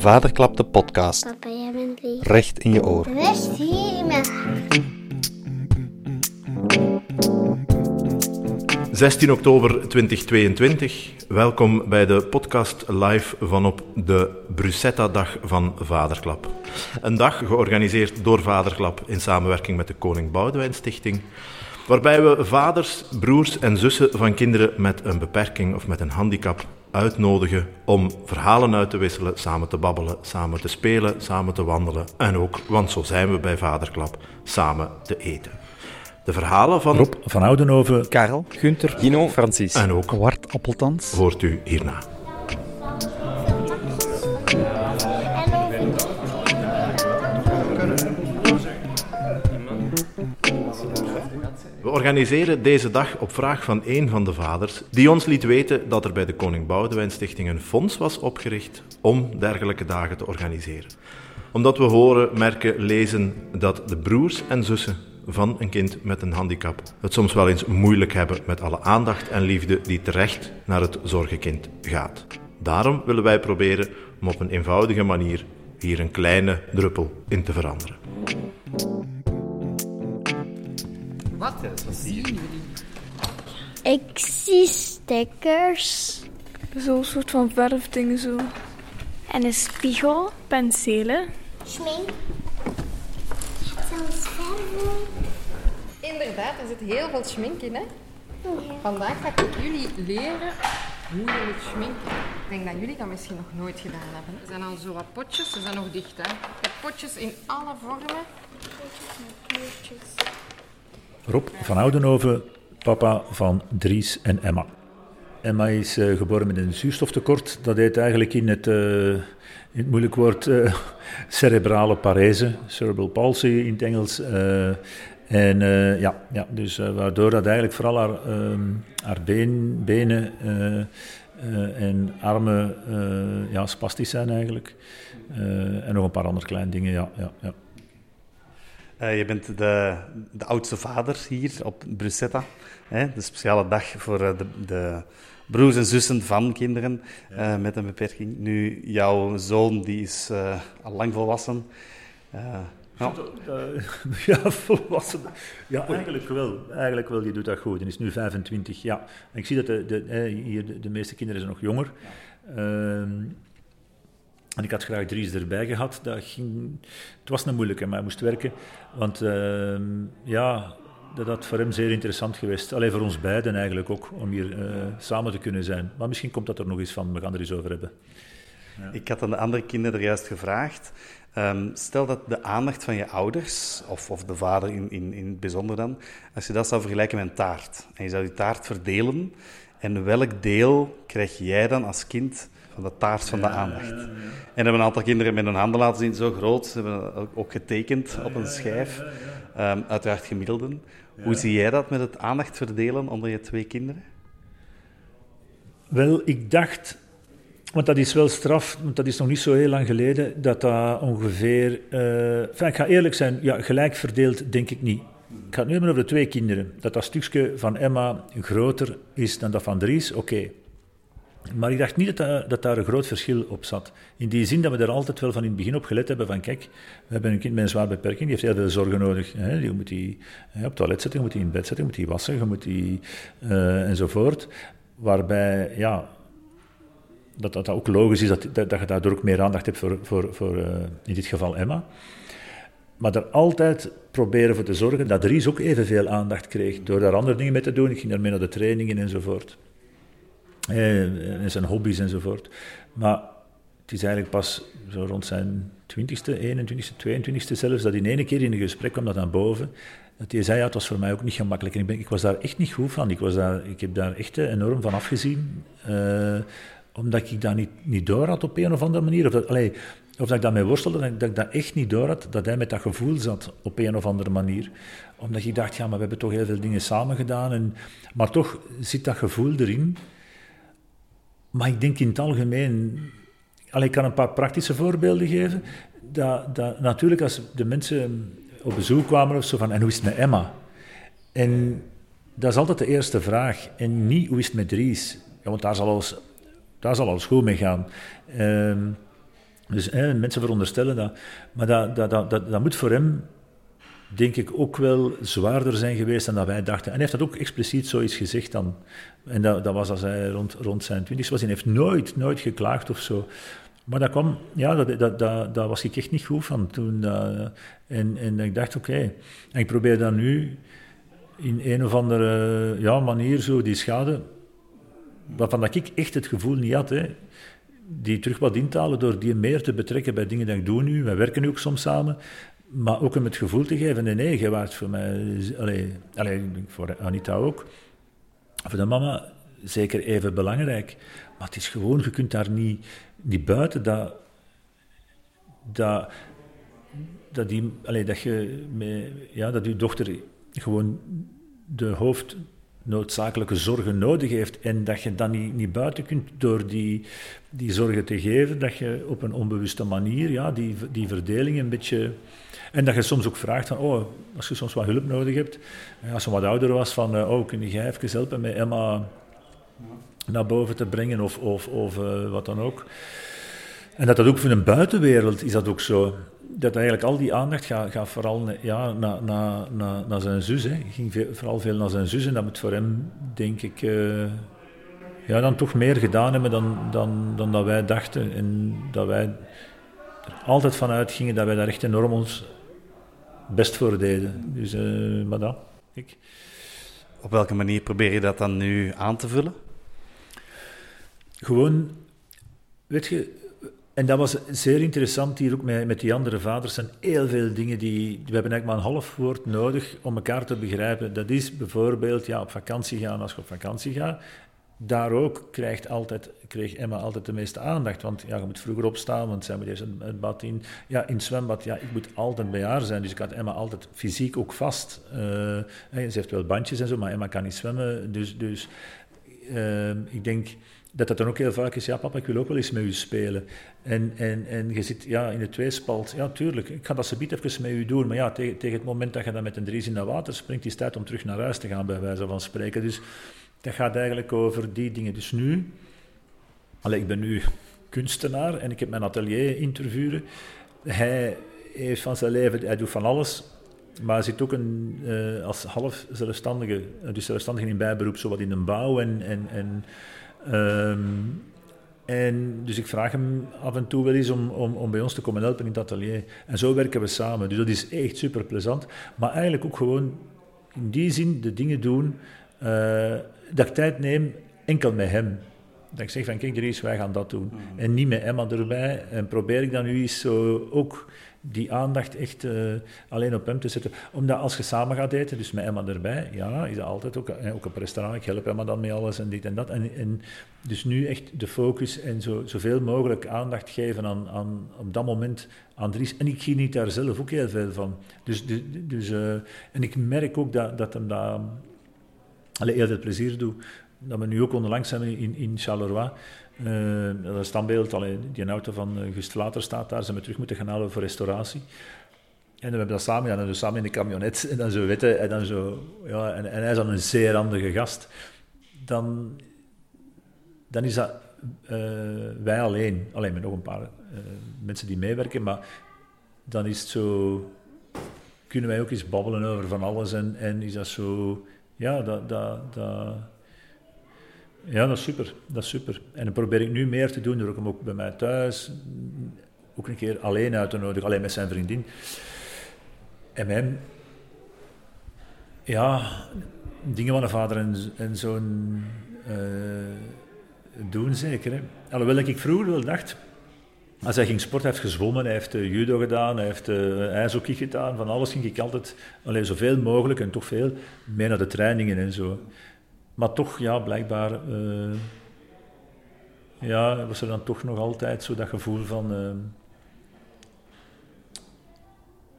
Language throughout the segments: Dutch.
Vaderklap de podcast. Papa, jij bent lief. Recht in je oor. Rust hier in mijn hart. 16 oktober 2022. Welkom bij de podcast live vanop de Brussetta-dag van Vaderklap. Een dag georganiseerd door Vaderklap in samenwerking met de Koning Boudewijn Stichting, waarbij we vaders, broers en zussen van kinderen met een beperking of met een handicap uitnodigen om verhalen uit te wisselen, samen te babbelen, samen te spelen, samen te wandelen en ook, want zo zijn we bij Vaderklap, samen te eten. De verhalen van Rob van Oudenhoven, Karel, Gunther, Gino, Francis. en ook Wart Appeltans. hoort u hierna. We organiseren deze dag op vraag van een van de vaders, die ons liet weten dat er bij de Koning Boudewijn Stichting een fonds was opgericht om dergelijke dagen te organiseren. Omdat we horen, merken, lezen dat de broers en zussen van een kind met een handicap het soms wel eens moeilijk hebben met alle aandacht en liefde die terecht naar het zorgenkind gaat. Daarom willen wij proberen om op een eenvoudige manier hier een kleine druppel in te veranderen. Ik zie stickers. Zo'n soort van verfdingen zo. En een spiegel, penselen. Schmink. Zo'n verven. Inderdaad, er zit heel veel schmink in. Hè? Vandaag ga ik jullie leren hoe je moet schminken. Ik denk dat jullie dat misschien nog nooit gedaan hebben. Er zijn al zo wat potjes, ze zijn nog dicht. Hè? Ik heb potjes in alle vormen. Rob van Oudenhoven, papa van Dries en Emma. Emma is eh, geboren met een zuurstoftekort. Dat heet eigenlijk in het, eh, in het moeilijk woord eh, cerebrale parese, cerebral palsy in het Engels. en ja, ja, dus waardoor dat eigenlijk vooral haar, ehm, haar benen en armen ja, spastisch zijn eigenlijk. En nog een paar andere kleine dingen, ja. ja, ja. Eh, je bent de, de oudste vader hier op Brussetta. Hè? De speciale dag voor eh, de, de broers en zussen van kinderen eh, met een beperking. Nu, jouw zoon die is eh, al lang volwassen. Eh, ja. Ja, volwassen. Ja, eigenlijk wel. Eigenlijk wel, je doet dat goed. Hij is nu 25, ja. En ik zie dat de, de, hier de, de meeste kinderen zijn nog jonger. Ehm, en ik had graag Dries erbij gehad. Dat ging, het was een moeilijke, maar hij moest werken. Want ehm, ja, dat had voor hem zeer interessant geweest. Alleen voor ons beiden eigenlijk ook, om hier eh, samen te kunnen zijn. Maar misschien komt dat er nog eens van, we gaan er eens over hebben. Ik had aan de andere kinderen er juist gevraagd. ehm, stel dat de aandacht van je ouders, of, of de vader in, in, in het bijzonder dan, als je dat zou vergelijken met een taart. En je zou die taart verdelen. En welk deel krijg jij dan als kind van de taart van de aandacht? En hebben een aantal kinderen met hun handen laten zien, zo groot. Ze hebben ook- getekend op een schijf. Ehm, uiteraard gemiddelden. Hoe zie jij dat met het aandacht verdelen onder je twee kinderen? Wel, ik dacht, want dat is wel straf, want dat is nog niet zo heel lang geleden, dat dat ongeveer. eh, enfin, ik ga eerlijk zijn, ja, gelijk verdeeld denk ik niet. Ik ga het nu hebben over de twee kinderen. Dat dat stukje van Emma groter is dan dat van Dries, oké. Maar ik dacht niet dat, daar- dat daar een groot verschil op zat. In die zin dat we er altijd wel van in het begin op gelet hebben van kijk, we hebben een kind met een zwaar beperking, die heeft heel veel zorgen nodig. Hè. Je moet die hè, op het toilet zetten, je moet die in bed zetten, je moet die wassen, je moet die eh, enzovoort. Waarbij, ja, dat dat ook logisch is dat, dat, je daardoor ook meer aandacht hebt voor, voor, voor eh, in dit geval Emma. Maar er altijd proberen voor te zorgen dat Dries ook evenveel aandacht kreeg. Door daar andere dingen mee te doen. Ik ging daarmee naar de trainingen enzovoort. Eh, en zijn hobby's enzovoort. Maar het is eigenlijk pas zo rond zijn 20ste, 21ste, 22ste zelfs, dat in ene keer in een gesprek kwam dat aan boven. Dat hij zei, ja, het was voor mij ook niet gemakkelijk. En ik, ben, ik was daar echt niet goed van. Ik, was daar, ik heb daar echt eh, enorm van afgezien. eh, omdat ik dat niet, niet door had op een of andere manier. Of dat, of dat ik daarmee worstelde, dat ik, dat dat echt niet door had, dat hij met dat gevoel zat op een of andere manier. Omdat ik dacht, ja, maar we hebben toch heel veel dingen samen gedaan. En, maar toch zit dat gevoel erin. Maar ik denk in het algemeen... Allee, ik kan een paar praktische voorbeelden geven. Dat, dat, natuurlijk, als de mensen op bezoek kwamen of zo van... En hoe is het met Emma? En dat is altijd de eerste vraag. En niet hoe is het met Dries? Ja, want daar zal alles, daar zal alles goed mee gaan. Ehm, Dus mensen veronderstellen dat. Maar dat, dat, dat, dat moet voor hem, denk ik, ook wel zwaarder zijn geweest dan dat wij dachten. En hij heeft dat ook expliciet zoiets gezegd dan. En dat, dat was als hij rond, rond zijn twintigste was. Hij heeft nooit, nooit geklaagd of zo. Maar dat kwam, ja, dat, dat, dat, was ik echt niet goed van toen. dat- en, en ik dacht, oké. En ik probeer dan nu in een of andere ja, manier zo die schade, waarvan dat ik echt het gevoel niet had, hè, die terug wat in te halen door die meer te betrekken bij dingen die ik doe nu. We werken nu ook soms samen. Maar ook hem het gevoel te geven, nee, nee, waart voor mij, allee, allee, voor Anita ook, voor de mama zeker even belangrijk. Maar het is gewoon, je kunt daar niet, niet buiten dat, dat, dat, die, allee, dat je ja, dat je dochter gewoon de hoofdnoodzakelijke zorgen nodig heeft en dat je dan niet, niet buiten kunt door die, die zorgen te geven, dat je op een onbewuste manier ja, die, die verdeling een beetje... En dat je soms ook vraagt van, oh, als je soms wat hulp nodig hebt, ja, als ze wat ouder was, van, eh, oh, kun jij even helpen met Emma naar boven te brengen of, of, of eh, wat dan ook. En dat dat ook voor een buitenwereld is dat ook zo. Dat eigenlijk al die aandacht gaat, gaat vooral ja, naar na, na, naar zijn zus. Hè. Ging veel- vooral veel naar zijn zus en dat moet voor hem, denk ik, eh, ja, dan toch meer gedaan hebben dan, dan, dan dat wij dachten. En dat wij er altijd vanuit gingen dat wij daar echt enorm ons best voor deden. Dus, eh, maar dat, ik... Op welke manier probeer je dat dan nu aan te vullen? Gewoon, weet je, en dat was zeer interessant hier ook met, met die andere vaders. Er zijn heel veel dingen die. We hebben eigenlijk maar een half woord nodig om elkaar te begrijpen. Dat is bijvoorbeeld ja, op vakantie gaan als je op vakantie gaat. Daar ook krijgt altijd, kreeg Emma altijd de meeste aandacht. Want ja, je moet vroeger opstaan, want zij moet eerst het bad in. Ja, in het zwembad, ja, ik moet altijd bij haar zijn. Dus ik had Emma altijd fysiek ook vast. Eh, ze heeft wel bandjes en zo, maar Emma kan niet zwemmen. Dus, dus eh, ik denk dat dat dan ook heel vaak is, ja papa, ik wil ook wel eens met u spelen. En, en, en je zit ja, in de tweespalt, ja tuurlijk, ik ga dat subiet even met u doen, maar ja, tegen, tegen het moment dat je dan met een dries in dat water springt, is het tijd om terug naar huis te gaan, bij wijze van spreken. Dus dat gaat eigenlijk over die dingen. Dus nu, allee, ik ben nu kunstenaar en ik heb mijn atelier interviewen. Hij heeft van zijn leven, hij doet van alles, maar hij zit ook een, eh, als half zelfstandige, eh, dus zelfstandige in bijberoep, zo wat in de bouw en... en, en Ehm, en dus ik vraag hem af en toe wel eens om, om, om bij ons te komen helpen in het atelier. En zo werken we samen. Dus dat is echt super plezant. Maar eigenlijk ook gewoon in die zin de dingen doen eh, dat ik tijd neem enkel met hem. Dat ik zeg van kijk Dries, wij gaan dat doen. En niet met Emma erbij. En probeer ik dan nu eens zo ook die aandacht echt eh, alleen op hem te zetten. Omdat als je samen gaat eten, dus met Emma erbij, ja, is dat altijd ook, eh, ook op restaurant. Ik help Emma dan met alles en dit en dat. En, dus nu echt de focus en zo, zoveel mogelijk aandacht geven aan, aan op dat moment aan Dries. En ik geniet daar zelf ook heel veel van. Dus, dus, dus, eh, en ik merk ook dat, dat hem allee, heel veel plezier doet. Dat we nu ook onlangs zijn in, in Charleroi. Uh, dat is standbeeld, allee, die auto van uh, Gust Later staat daar, zijn we terug moeten gaan halen voor restauratie. En we hebben dat samen, ja, dan dus samen in de camionet en dan zo weten, en dan zo, ja, en, en hij is dan een zeer handige gast. Dan, dan is dat uh, wij alleen, alleen met nog een paar mensen die meewerken, maar dan is het zo, kunnen wij ook eens babbelen over van alles en, en is dat zo, ja, dat, dat ja, dat is super. Dat is super. En dan probeer ik nu meer te doen door hem ook bij mij thuis ook een keer alleen uit te nodigen, alleen met zijn vriendin. En hem, ja, dingen van een vader en, en uh, doen zeker. Hè. Alhoewel ik vroeger wel dacht, als hij ging sporten, hij heeft gezwommen, hij heeft uh, judo gedaan, hij heeft uh, ijshockey gedaan, van alles ging ik altijd, zoveel mogelijk en toch veel, mee naar de trainingen en zo. Maar toch, ja, blijkbaar uh, ja, was er dan toch nog altijd zo dat gevoel van... Uh,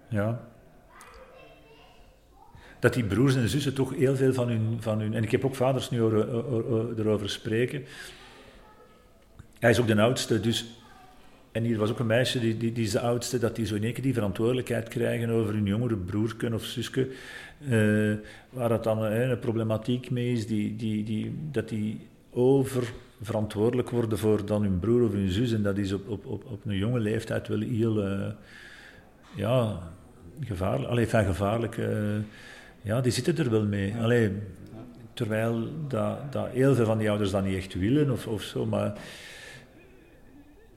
ja... Dat die broers en zussen toch heel veel van hun... Van hun en ik heb ook vaders nu or, erover spreken. Hij is ook de oudste, dus... En hier was ook een meisje, die, die, die is de oudste, dat die zo in één keer die verantwoordelijkheid krijgen over hun jongere broerken of zusje. Uh, waar dat dan uh, een problematiek mee is, die, die, die, dat die over verantwoordelijk worden voor dan hun broer of hun zus. En dat is op, op, op, op een jonge leeftijd wel heel eh, ja, gevaarlijk. Allee, enfin, gevaarlijk. eh, ja, die zitten er wel mee. Allee, terwijl dat, dat heel veel van die ouders dat niet echt willen of, of zo. Maar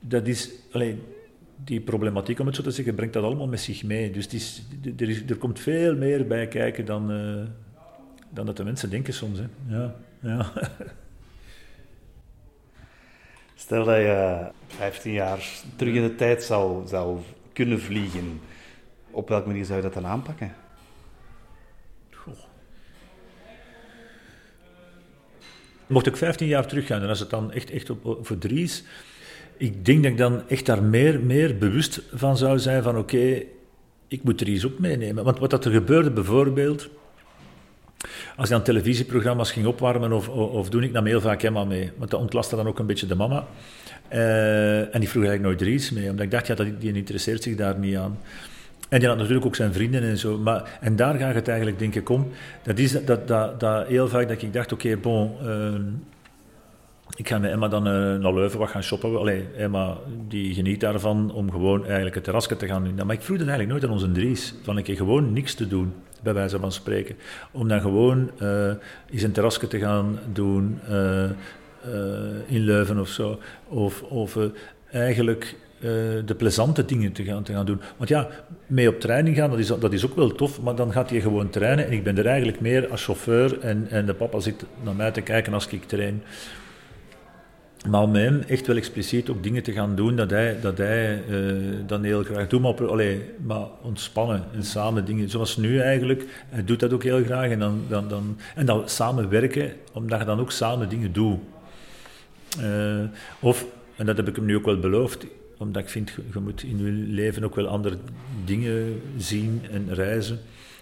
dat is. Allee, die problematiek, om het zo te zeggen, brengt dat allemaal met zich mee. Dus het is, er, is, er komt veel meer bij kijken dan, eh, dan dat de mensen denken soms. Hè. Ja, ja. Stel dat je 15 jaar terug in de tijd zou, zou kunnen vliegen. Op welke manier zou je dat dan aanpakken? Mocht ik 15 jaar teruggaan en als het dan echt, echt op, op- voor drie is, ik denk dat ik dan echt daar meer, meer bewust van zou zijn van oké, ik moet Dries ook meenemen. Want wat dat er gebeurde bijvoorbeeld, als je aan televisieprogramma's ging opwarmen of, of, of doen, ik nam heel vaak Emma mee. Want dat ontlastte dan ook een beetje de mama. Eh, en die vroeg eigenlijk nooit Dries mee, omdat ik dacht, ja, dat, die interesseert zich daar niet aan. En die had natuurlijk ook zijn vrienden en zo. Maar, en daar gaat het eigenlijk, denk ik, om. Dat is dat, dat, dat, dat heel vaak dat ik dacht, oké, bon... ehm, ik ga met Emma dan eh, naar Leuven wat gaan shoppen. Allee, Emma die geniet daarvan om gewoon eigenlijk het terrasje te gaan doen. Maar ik vroeg dat eigenlijk nooit aan onze Dries. Van een keer gewoon niks te doen, bij wijze van spreken. Om dan gewoon eh eens een terrasje te gaan doen eh, in Leuven of zo. Of, of eigenlijk de plezante dingen te gaan, te gaan doen. Want ja, mee op training gaan, dat is, dat is ook wel tof, maar dan gaat hij gewoon trainen. En ik ben er eigenlijk meer als chauffeur en, en de papa zit naar mij te kijken als ik train. Maar om hem echt wel expliciet ook dingen te gaan doen dat hij, dat hij eh, dan heel graag doet, maar, allee, maar ontspannen en samen dingen. Zoals nu eigenlijk, hij doet dat ook heel graag. En dan, dan, dan, en dan samen werken, omdat je dan ook samen dingen doet. Eh, of, en dat heb ik hem nu ook wel beloofd, omdat ik vind, je, je moet in je leven ook wel andere dingen zien en reizen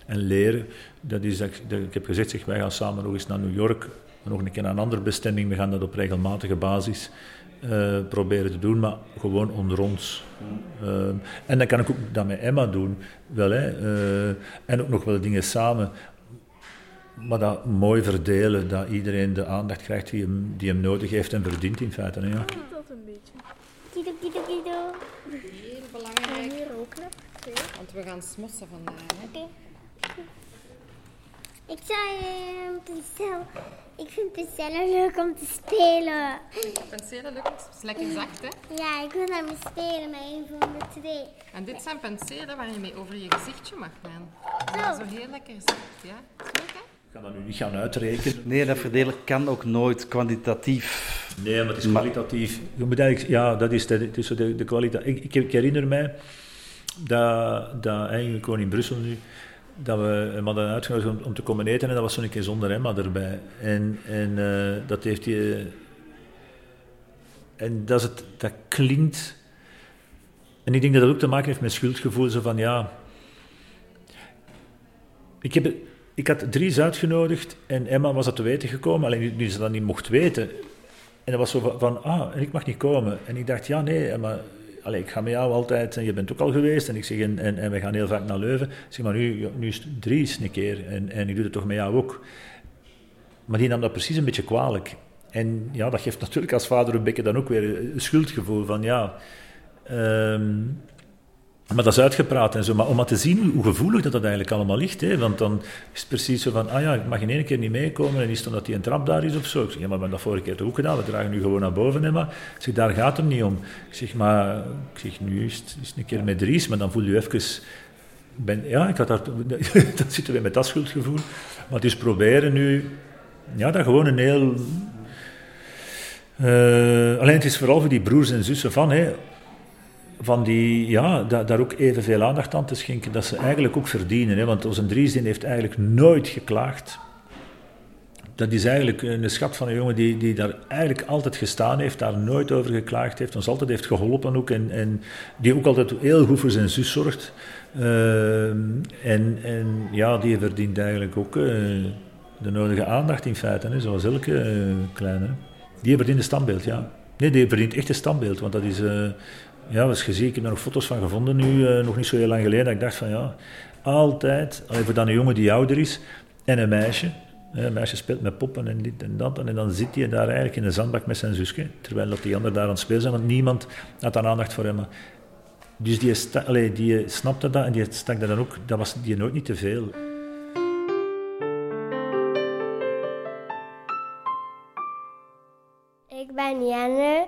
en leren. Dat is dat, ik- ik heb gezegd, zeg, wij gaan samen nog eens naar New York, nog een keer naar een andere bestemming. We gaan dat op regelmatige basis eh, proberen te doen, maar gewoon onder ons. Eh, en dan kan ik ook dat met Emma doen, wel, hè, eh, en ook nog wel dingen samen. Maar dat mooi verdelen, dat iedereen de aandacht krijgt die hem, die hem nodig heeft en verdient in feite. Hè, ja. Dat een beetje. Kido, kido, kido. Heel belangrijk, Hier ook nog. want we gaan smossen vandaag. Hè. Oké. Ik zou eh, penseel. Ik vind penselen leuk om te spelen. Penselen lukt, het is lekker zacht hè. Ja, ik wil daarmee spelen met een van de twee. En dit zijn penselen waar je mee over je gezichtje mag gaan. Ja, zo heel lekker zacht, ja. Is hè? Ik ga dat nu niet gaan uitrekenen. Nee, dat verdelen kan ook nooit kwantitatief. Nee, maar het is kwalitatief. Je moet eigenlijk, ja, dat is de, zo de, de kwaliteit. Ik, ik, ik herinner mij dat, dat eigenlijk gewoon in Brussel nu, dat we hem hadden uitgenodigd om, te komen eten en dat was zo'n keer zonder Emma erbij. En, en eh, dat heeft hij... en dat, is het, dat klinkt... En ik denk dat dat ook te maken heeft met schuldgevoel, zo van ja... Ik, heb, ik had Dries uitgenodigd en Emma was dat te weten gekomen, alleen nu, ze dat niet mocht weten. En dat was zo van, van, ah, en ik mag niet komen. En ik dacht, ja, nee, maar ik ga met jou altijd, en je bent ook al geweest. En ik zeg, en, en, we gaan heel vaak naar Leuven. Zeg, maar nu, nu is het een keer, en, en ik doe het toch met jou ook. Maar die nam dat precies een beetje kwalijk. En ja, dat geeft natuurlijk als vader een beetje dan ook weer een schuldgevoel van, ja... ehm, maar dat is uitgepraat en zo. Maar om maar te zien hoe, gevoelig dat, dat eigenlijk allemaal ligt. Hè? Want dan is het precies zo van, ah ja, ik mag in één keer niet meekomen en is het omdat die een trap daar is of zo. Ik zeg, ja, maar we hebben dat vorige keer ook gedaan. We dragen nu gewoon naar boven, maar zeg, daar gaat het niet om. Ik zeg, maar zeg, nu is het, is een keer met Dries, maar dan voel je even... Ben, ja, ik had daar, dan zitten we met dat schuldgevoel. Maar het is proberen nu, ja, dat gewoon een heel... eh, alleen het is vooral voor die broers en zussen van, hè, van die, ja, da- daar ook evenveel aandacht aan te schenken dat ze eigenlijk ook verdienen. Hè? Want onze Driesdien heeft eigenlijk nooit geklaagd. Dat is eigenlijk een schat van een jongen die, die daar eigenlijk altijd gestaan heeft, daar nooit over geklaagd heeft, ons altijd heeft geholpen ook en, en die ook altijd heel goed voor zijn zus zorgt. Ehm, en, en ja, die verdient eigenlijk ook eh, de nodige aandacht in feite, hè? zoals elke eh, kleine. Die verdient een standbeeld, ja. Nee, die verdient echt een standbeeld, want dat is... ja, was gezien, ik heb daar nog foto's van gevonden nu, eh, nog niet zo heel lang geleden. Dat ik dacht van ja, altijd, voor dan een jongen die ouder is en een meisje, een meisje speelt met poppen en dit en dat. En dan zit hij daar eigenlijk in de zandbak met zijn zusje. Terwijl dat die anderen daar aan het spelen zijn, want niemand had dan aandacht voor hem. Dus die, allee, die snapte dat en die stak dat dan ook. Dat was die nooit niet te veel. Ik ben Jenne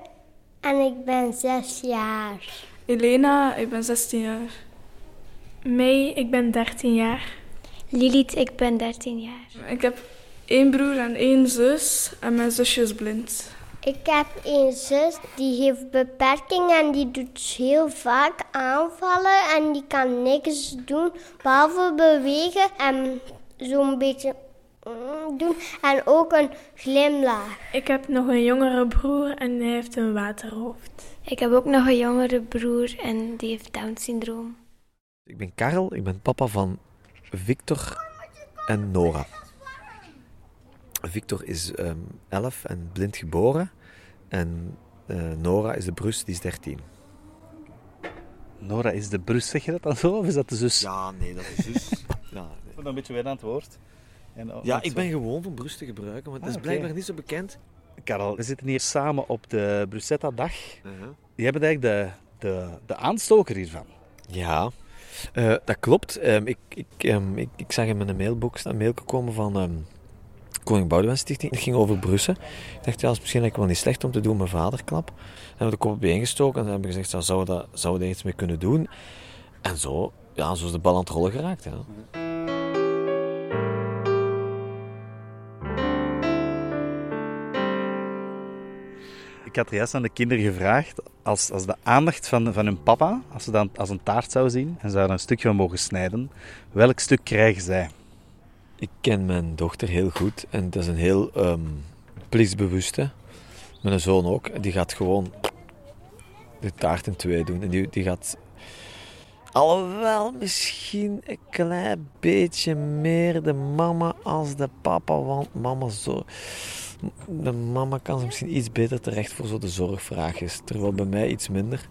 en ik ben zes jaar. Elena, ik ben 16 jaar. Mei, ik ben 13 jaar. Lilith, ik ben 13 jaar. Ik heb één broer en één zus en mijn zusje is blind. Ik heb een zus die heeft beperkingen en die doet heel vaak aanvallen en die kan niks doen behalve bewegen en zo'n beetje doen en ook een glimlach. Ik heb nog een jongere broer en hij heeft een waterhoofd. Ik heb ook nog een jongere broer en die heeft Down-syndroom. Ik ben Karel, ik ben papa van Victor en Nora. Victor is um, 11 en blind geboren. En uh, Nora is de brus, die is 13. Nora is de brus, zeg je dat dan zo? Of is dat de zus? Ja, nee, dat is de zus. ja, Ik vond een beetje weer aan het woord. En, ja dat ik zo. ben gewoon van brus te gebruiken, want dat is Ah, blijkbaar niet zo bekend. Karel, we zitten hier samen op de Brussetta-dag. Uh-huh. Jij bent eigenlijk de, de, de aanstoker hiervan. Ja, eh, dat klopt. Ehm, ik, ik, ehm, ik, ik zag in mijn mailbox een mail komen van ehm, Koning Boudewijn Stichting. Het ging over Brussen. Ik dacht, ja, dat is misschien eigenlijk wel niet slecht om te doen met vaderklap. Dan hebben we de kop bijeengestoken en dan hebben gezegd, ja, zouden we daar zouden we daar iets mee kunnen doen? En zo, ja, zo is de bal aan het rollen geraakt. Ja. Ik had juist aan de kinderen gevraagd, als, als de aandacht van, van hun papa, als ze dan als een taart zou zien en ze daar een stukje van mogen snijden, welk stuk krijgen zij? Ik ken mijn dochter heel goed en dat is een heel plichtsbewuste. Mijn zoon ook. Die gaat gewoon de taart in twee doen. En die, die gaat... Alhoewel misschien een klein beetje meer de mama als de papa. Want mama zo... De mama kan ze misschien iets beter terecht voor zo de zorgvraagjes. Terwijl bij mij iets minder.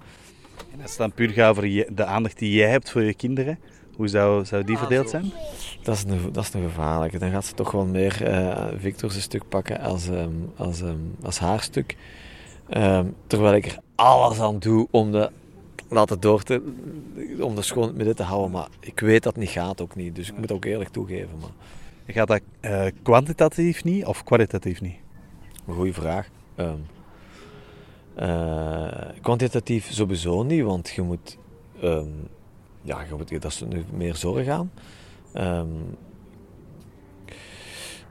En als het dan puur gaat over je- de aandacht die jij hebt voor je kinderen, hoe zou, zou die verdeeld zijn? Dat is een, dat is een gevaarlijke. Dan gaat ze toch wel meer eh Victor zijn stuk pakken als, ehm, als, ehm, als haar stuk. Ehm, terwijl ik er alles aan doe om de, laten door te, om de schoon in het midden te houden. Maar ik weet dat het niet gaat ook niet. Dus ik moet ook eerlijk toegeven. Maar Gaat dat eh, kwantitatief niet of kwalitatief niet? een goede vraag. Ehm, eh, kwantitatief sowieso niet, want je moet, ehm, ja, je moet dat nu meer zorg aan. Ehm,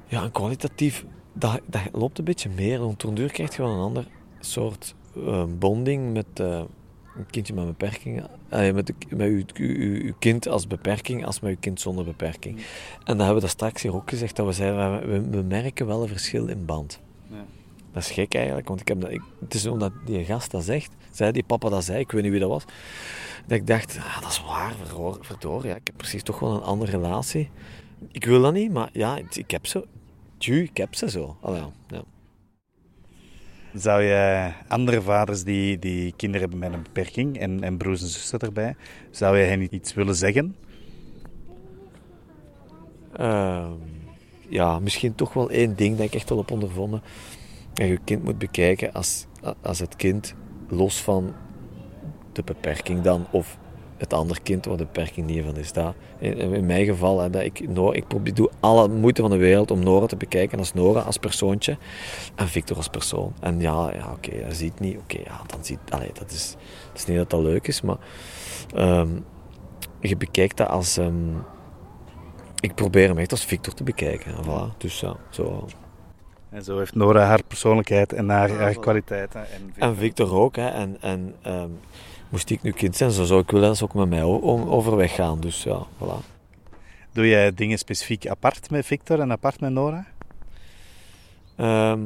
ja, en kwalitatief, dat, loopt een beetje meer. Want duur krijg je wel een ander soort bonding met eh, een kindje met beperkingen. Eh, met, met uw, uw, kind als beperking, als met uw kind zonder beperking. En dan hebben we dat straks hier ook gezegd, dat we zeiden, we, we merken wel een verschil in band. Dat is gek eigenlijk, want ik heb dat, ik, het is omdat die gast dat zegt, zei die papa dat zei, ik weet niet wie dat was, dat ik dacht, ah, dat is waar, verdorie, ja, ik heb precies toch wel een andere relatie. Ik wil dat niet, maar ja, ik heb ze. Tju, ik heb ze zo. Allee, ja. Zou je andere vaders die, die kinderen hebben met een beperking en, en broers en zussen erbij, zou je hen iets willen zeggen? Ehm, ja, misschien toch wel één ding dat ik echt wel op ondervonden. Je je kind moet bekijken als, als het kind los van de beperking dan, of het andere kind waar de beperking niet van is. Dat, in, in mijn geval, hè, dat ik, Nora, ik probeer, doe alle moeite van de wereld om Nora te bekijken als Nora als persoontje en Victor als persoon. En ja, ja oké, hij ziet niet, oké, ja, dan ziet, allee, dat is, dat is niet dat dat leuk is, maar ehm, je bekijkt dat als... ehm, ik probeer hem echt als Victor te bekijken. En voilà. Dus ja, zo. En zo heeft Nora haar persoonlijkheid en haar, Ja, haar kwaliteiten. En, En Victor ook. Hè. En, en ehm, moest ik nu kind zijn, zo zou ik willen dat ze ook met mij overweg gaan. Dus ja, voilà. Doe jij dingen specifiek apart met Victor en apart met Nora? Ehm,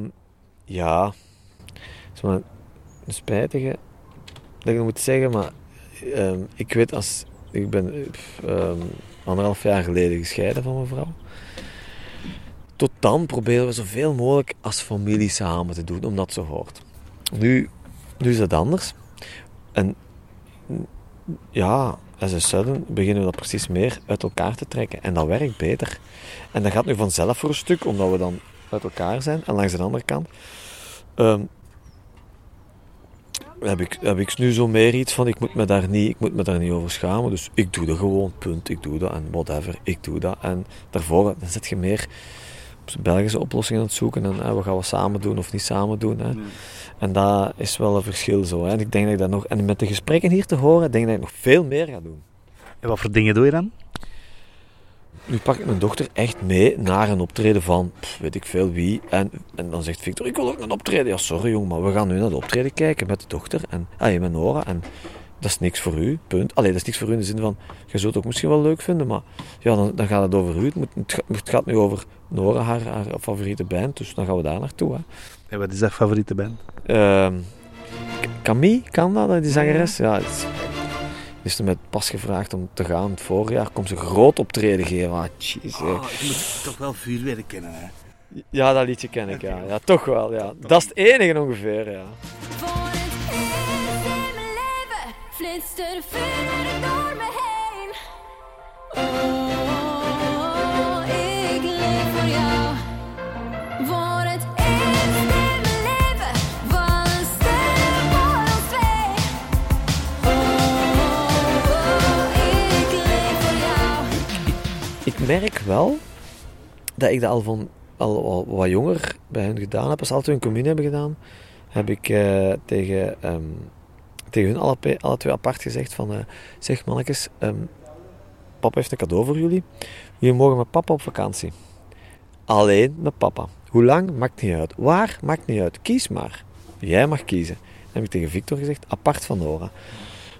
ja, het is wel een, spijtige dat ik moet zeggen, maar ehm, ik weet als... Ik ben eh, ehm, anderhalf jaar geleden gescheiden van mijn vrouw. Tot dan proberen we zoveel mogelijk als familie samen te doen, omdat zo hoort. Nu, nu is dat anders. En ja, as a sudden beginnen we dat precies meer uit elkaar te trekken. En dat werkt beter. En dat gaat nu vanzelf voor een stuk, omdat we dan uit elkaar zijn. En langs de andere kant ehm, heb, ik, heb ik nu zo meer iets van, ik moet, me daar niet, ik moet me daar niet over schamen. Dus ik doe dat gewoon, punt. Ik doe dat en whatever, ik doe dat. En daarvoor dan zit je meer Belgische oplossingen aan het zoeken. En hè, wat gaan we samen doen of niet samen doen. Hè. En dat is wel een verschil zo. Hè. En ik denk dat ik dat nog... En met de gesprekken hier te horen, denk ik dat ik nog veel meer ga doen. En wat voor dingen doe je dan? Nu pak ik mijn dochter echt mee naar een optreden van pff, weet ik veel wie. En, en dan zegt Victor, ik wil ook een optreden. Ja, sorry jong, maar we gaan nu naar de optreden kijken met de dochter. En ah, met Nora. En dat is niks voor u, punt. Allee, dat is niks voor u in de zin van, je zult het ook misschien wel leuk vinden, maar ja, dan, dan gaat het over u. Het, moet, het, gaat, nu over Nora, haar, haar favoriete band, dus dan gaan we daar naartoe. Hè. En wat is dat favoriete band? Ehm, Camille, kan dat, die zangeres? Ja, het is, is er met pas gevraagd om te gaan. Het voorjaar komt ze groot optreden geven. Ah, jeez, hè. je moet toch wel vuurwerk kennen, hè? Ja, dat liedje ken ik, ja. Ja, toch wel, ja. Dat is het enige ongeveer, ja. Leven flitst er vuur door me heen. Oh, ik leef voor jou. Voor het eerst in mijn leven vallen sterren voor ons twee. Oh, ik leef voor jou. Ik merk wel dat ik dat al van al, al wat jonger bij hen gedaan heb. Als ze altijd hun commune hebben gedaan, heb ik eh, tegen, ehm, tegen hun alle, alle twee apart gezegd van... eh, zeg mannetjes, ehm, papa heeft een cadeau voor jullie. Jullie mogen met papa op vakantie. Alleen met papa. Hoe lang? Maakt niet uit. Waar? Maakt niet uit. Kies maar. Jij mag kiezen. Heb ik tegen Victor gezegd, apart van Nora.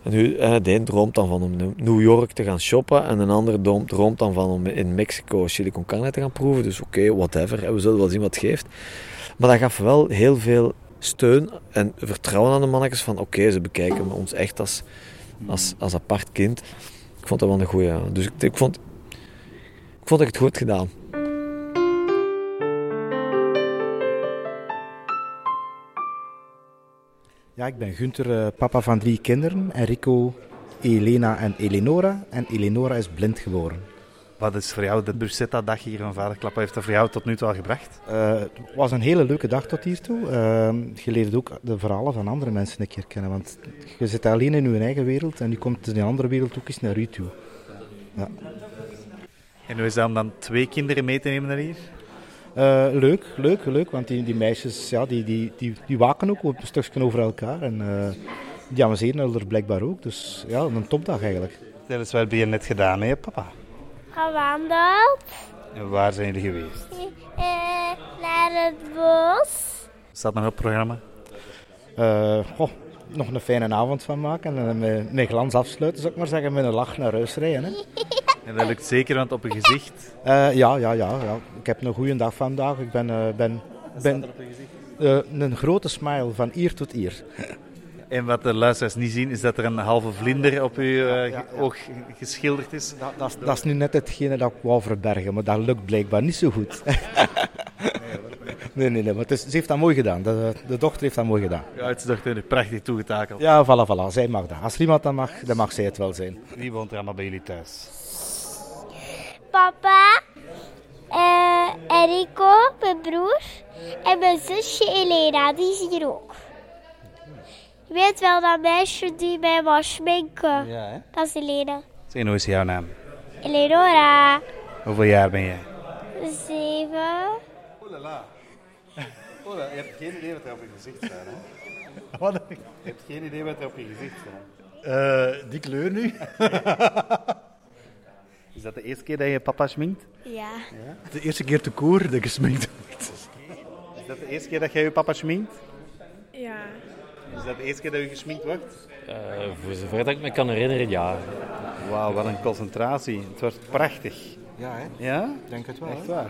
En nu, eh, de een droomt dan van om in New York te gaan shoppen en een droom- droomt dan van om in Mexico Silicon te gaan proeven. Dus oké, whatever, we zullen wel zien wat het geeft. Maar dat gaf wel heel veel steun en vertrouwen aan de mannetjes van oké, ze bekijken ons echt als, als, als apart kind. Ik vond dat wel een goeie. Dus ik, ik, vond, ik vond dat ik het goed gedaan. Ja, ik ben Gunther, eh, papa van drie kinderen. Enrico, Elena en Eleonora. En Eleonora is blind geboren. Wat is voor jou de Bruschetta-dag hier van Vaderklap? Wat heeft dat voor jou tot nu toe al gebracht? Eh, het was een hele leuke dag tot hiertoe. Uh, je leert ook de verhalen van andere mensen een keer kennen. Want je zit alleen in je eigen wereld en nu komt de andere wereld ook eens naar u toe. Ja. En hoe is dat om dan twee kinderen mee te nemen naar hier? Eh, leuk, leuk, leuk. Want die, die meisjes ja, die, die, die, die waken ook een stukje over elkaar. En eh, die amuseren er blijkbaar ook. Dus ja, een topdag eigenlijk. Dat is wat je net gedaan, hè, papa? Gewandeld En waar zijn jullie geweest? eh, naar het bos. Staat nog op het programma? Eh, goh, nog een fijne avond van maken en met, met glans afsluiten, zou ik maar zeggen, met een lach naar huis rijden. Hè. En dat lukt zeker, want op je gezicht... Eh, ja, ja, ja, ja. Ik heb een goede dag vandaag. Ik ben, eh, ben, ben eh, een grote smile van ear tot ear. En wat de luisteraars niet zien, is dat er een halve vlinder op uw eh, ja, ja. oog geschilderd is. Dat, dat, is- dat is nu net hetgene dat ik wou verbergen, maar dat lukt blijkbaar niet zo goed. nee, nee, nee, maar het is, ze heeft dat mooi gedaan. De, de dochter heeft dat mooi gedaan. Uw oudste dochter heeft prachtig toegetakeld. Ja, voilà, voilà. Zij mag dat. Als iemand dat mag, dan mag zij het wel zijn. Wie woont er allemaal bij jullie thuis? Papa, eh, Enrico, mijn broer en mijn zusje Elena, die is hier ook. Je weet wel dat meisje die mij was schminken. Ja, hè? Dat is Elena. Zeg, hoe is jouw naam? Eleonora, Hoeveel jaar ben jij? zeven. Oh, je hebt geen idee wat er op je gezicht staat, hè? Wat? Je hebt geen idee wat er op je gezicht staat. die kleur nu? Is dat de eerste keer dat je papa schminkt? Ja. De eerste keer te koer dat ik gesminkt wordt. Is dat de eerste keer dat jij je papa schminkt? Ja. Is dat de eerste keer dat je gesminkt wordt? Eh, voor zover dat ik me kan herinneren, ja. Wauw, wat een concentratie. Het wordt prachtig. Ja, hè? Ja? Ik denk het wel. Echt waar.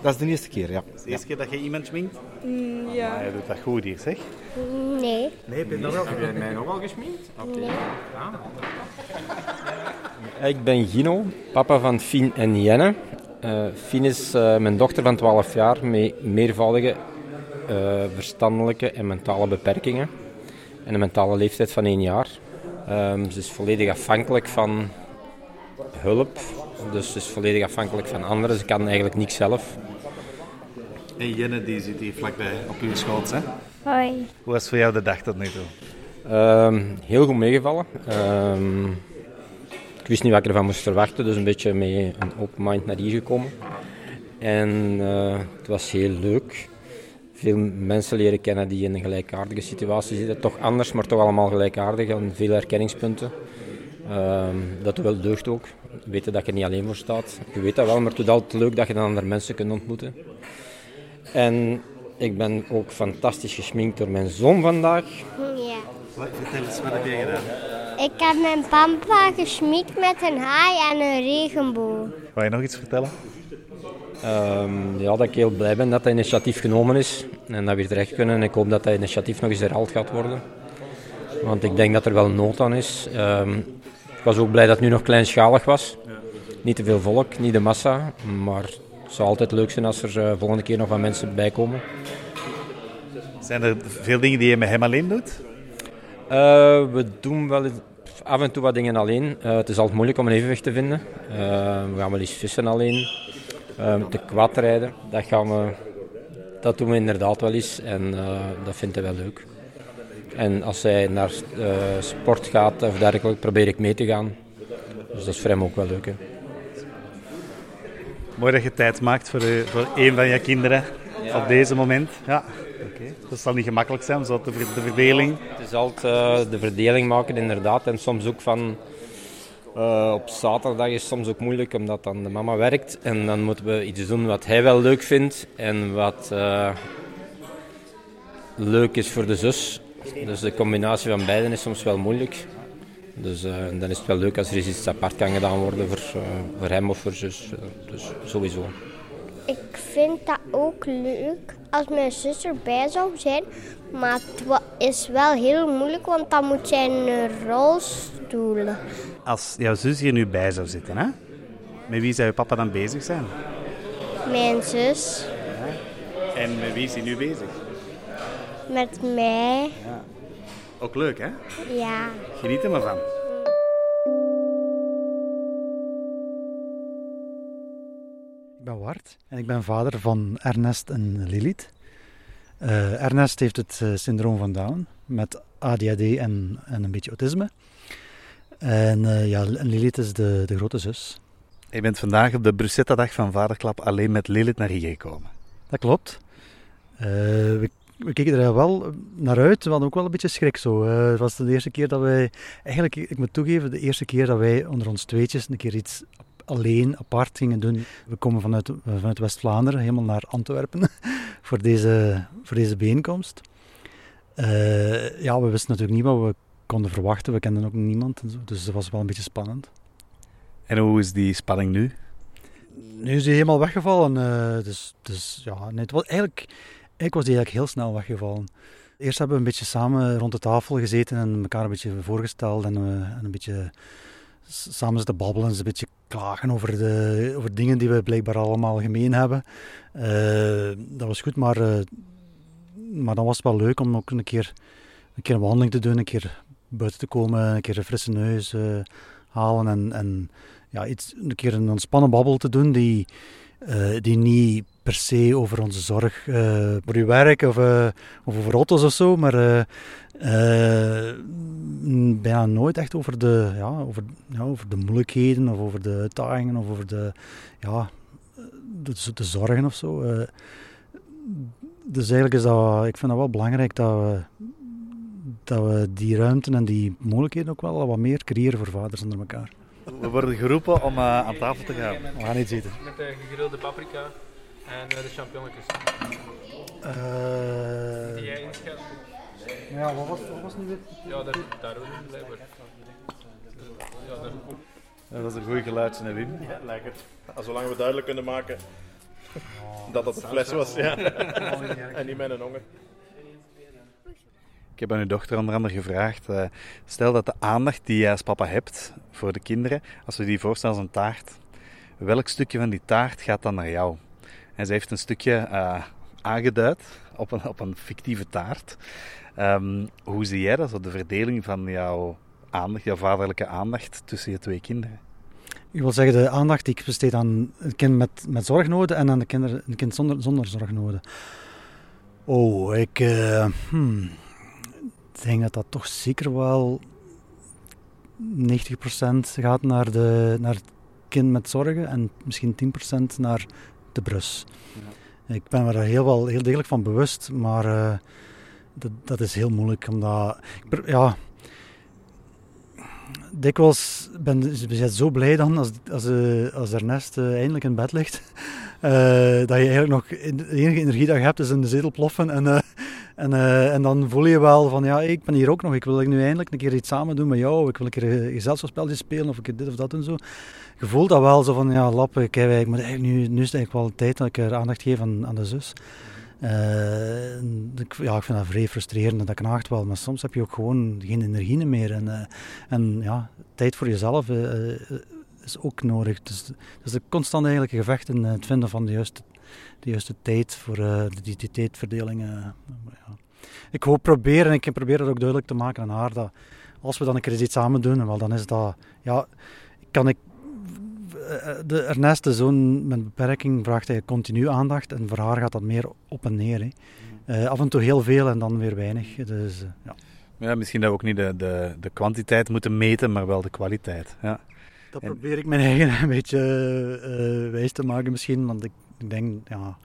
Dat is de eerste keer, ja. Is de eerste keer dat je iemand schminkt? ja. Ah, je doet dat goed hier, zeg. Nee. Nee, ben je wel? Heb jij mij nog al gesminkt? Nee. Ik ben Gino, papa van Fien en Jenne. Eh Fien is eh, mijn dochter van 12 jaar met meervoudige eh, verstandelijke en mentale beperkingen. En een mentale leeftijd van 1 jaar. Ehm, ze is volledig afhankelijk van hulp. Dus ze is volledig afhankelijk van anderen. Ze kan eigenlijk niks zelf. En Jenne die zit hier vlakbij op uw schoot. Hè? Hoi. Hoe was voor jou de dag tot nu toe? Ehm, heel goed meegevallen. Ehm, ik wist niet wat ik ervan moest verwachten, dus een beetje met een open mind naar hier gekomen. En eh, het was heel leuk. Veel mensen leren kennen die in een gelijkaardige situatie zitten. Toch anders, maar toch allemaal gelijkaardig en veel herkenningspunten. Ehm, dat doet wel deugd ook. Weten dat je er niet alleen voor staat. Je weet dat wel, maar het is altijd leuk dat je dan andere mensen kunt ontmoeten. En ik ben ook fantastisch gesminkt door mijn zoon vandaag. Ja. Wat, vertel eens, wat heb jij gedaan? Ik heb mijn pampa gesminkt met een haai en een regenboog. Wil je nog iets vertellen? Ehm, ja, dat ik heel blij ben dat dat initiatief genomen is en dat we hier terecht kunnen. En ik hoop dat dat initiatief nog eens herhaald gaat worden. Want ik denk dat er wel nood aan is. Ehm, ik was ook blij dat het nu nog kleinschalig was. Niet te veel volk, niet de massa. Maar het zou altijd leuk zijn als er eh, volgende keer nog wat mensen bij komen. Zijn er veel dingen die je met hem alleen doet? Eh, we doen wel af en toe wat dingen alleen. Eh, het is altijd moeilijk om een evenwicht te vinden. We gaan wel eens vissen alleen. Eh, te kwadrijden, dat, gaan we, dat doen we inderdaad wel eens. En eh, dat vindt hij wel leuk. En als hij naar eh, sport gaat of dergelijke, probeer ik mee te gaan. Dus dat is voor hem ook wel leuk. Hè. Mooi dat je tijd maakt voor, de, voor een van je kinderen op deze moment. Ja, oké. Dat zal niet gemakkelijk zijn, zo de, de verdeling. Het is altijd eh, de verdeling maken, inderdaad. En soms ook van. Eh, op zaterdag is het soms ook moeilijk omdat dan de mama werkt. En dan moeten we iets doen wat hij wel leuk vindt en wat eh, leuk is voor de zus. Dus de combinatie van beiden is soms wel moeilijk. Dus eh, dan is het wel leuk als er iets apart kan gedaan worden voor, voor hem of voor zus. Dus sowieso. Ik vind dat ook leuk als mijn zus erbij zou zijn. Maar het is wel heel moeilijk, want dan moet jij in een rolstoel. Als jouw zus hier nu bij zou zitten, hè? met wie zou je papa dan bezig zijn? Mijn zus En met wie is hij nu bezig? met mij. Ook leuk, hè? Ja. Geniet er maar van. Ik ben Wart en ik ben vader van Ernest en Lilith. Eh, Ernest heeft het eh, syndroom van Down met ADHD en, en een beetje autisme. En eh, ja, Lilith is de, de grote zus. Je bent vandaag op de Bruschetta-dag van Vaderklap alleen met Lilith naar hier gekomen. Dat klopt. We, we keken er wel naar uit. We hadden ook wel een beetje schrik zo. Het was de eerste keer dat wij... Eigenlijk, ik moet toegeven, de eerste keer dat wij onder ons tweetjes een keer iets alleen, apart gingen doen. We komen vanuit, vanuit West-Vlaanderen helemaal naar Antwerpen voor deze, voor deze bijeenkomst. Eh, ja, we wisten natuurlijk niet wat we konden verwachten. We kenden ook niemand. Dus het was wel een beetje spannend. En hoe is die spanning nu? Nu is hij helemaal weggevallen. eh, dus, dus ja, nee, het was eigenlijk, eigenlijk was hij eigenlijk heel snel weggevallen. Eerst hebben we een beetje samen rond de tafel gezeten en elkaar een beetje voorgesteld en, eh, en een beetje samen zitten babbelen, eens een beetje klagen over, de, over dingen die we blijkbaar allemaal gemeen hebben. Eh, dat was goed, maar, eh, maar dan was het wel leuk om ook een keer, een keer een wandeling te doen, een keer buiten te komen, een keer een frisse neus eh, halen en, en ja, iets, een keer een ontspannen babbel te doen die, die niet per se over onze zorg eh, voor je werk of, eh, of over auto's of zo, maar eh, bijna nooit echt over de, ja, over, ja, over de moeilijkheden of over de uitdagingen of over de, ja, de, de zorgen of zo. eh. dus eigenlijk is dat, ik vind dat wel belangrijk dat we, dat we die ruimte en die mogelijkheden ook wel wat meer creëren voor vaders onder elkaar. We worden geroepen om eh, aan tafel te gaan. We gaan iets eten. Met de gegrilde paprika en eh, de champignonnetjes. Eh, Die jij inschat. ja, wat was, wat was nu weer? Ja, daar, daar ook niet blijkbaar. Ja, daar. Ja, dat is een goed geluidje, hè, Wim? Ja, lekker. Zolang we duidelijk kunnen maken dat dat een fles was. Ja. en niet met een honger. Ik heb aan uw dochter onder andere gevraagd, eh, stel dat de aandacht die jij als papa hebt voor de kinderen, als we die voorstellen als een taart, welk stukje van die taart gaat dan naar jou? En ze heeft een stukje eh, aangeduid op een, op een fictieve taart. Ehm, hoe zie jij dat, de verdeling van jouw aandacht, jouw vaderlijke aandacht tussen je twee kinderen? Ik wil zeggen, de aandacht die ik besteed aan een kind met, met zorgnoden en aan de een kind zonder, zonder zorgnoden. Oh, ik eh, hmm, denk dat dat toch zeker wel 90% gaat naar, de, naar het kind met zorgen en misschien 10% naar de brus. Ik ben me daar heel, wel, heel degelijk van bewust, maar eh, dat, dat is heel moeilijk. Omdat, ja, dikwijls ben je zo blij dan als, als, eh, als Ernest eh, eindelijk in bed ligt. dat je eigenlijk nog de enige energie dat je hebt is in de zetel ploffen. En, en, eh, en dan voel je wel van ja, ik ben hier ook nog. Ik wil nu eindelijk een keer iets samen doen met jou. Ik wil een keer een gezelschapsspeltje spelen of ik dit of dat en zo. Je voelt dat wel zo van ja, lappen, kijk, ik moet eigenlijk nu, nu is het eigenlijk wel tijd dat ik er aandacht geef aan, aan de zus. Eh, ik, ja, ik vind dat vrij frustrerend en dat knaagt wel, maar soms heb je ook gewoon geen energie meer. En, eh, en ja, tijd voor jezelf eh, eh, is ook nodig. Dus, dus de constant eigenlijk gevecht in het vinden van de juiste, de juiste tijd voor eh, de, die, die tijdverdeling. eh, ja. Ik hoop proberen, en ik probeer dat ook duidelijk te maken aan haar, dat als we dan een keer iets samen doen, wel, dan is dat, ja, kan ik eh, de Ernest, de zoon met beperking, vraagt hij continu aandacht en voor haar gaat dat meer op en neer. Hè. Af en toe heel veel en dan weer weinig. Dus, ja. Ja, misschien dat we ook niet de, de, de kwantiteit moeten meten, maar wel de kwaliteit. Ja. Dat En- probeer ik mijn eigen een beetje wijs te maken misschien, want ik, ik denk, ja...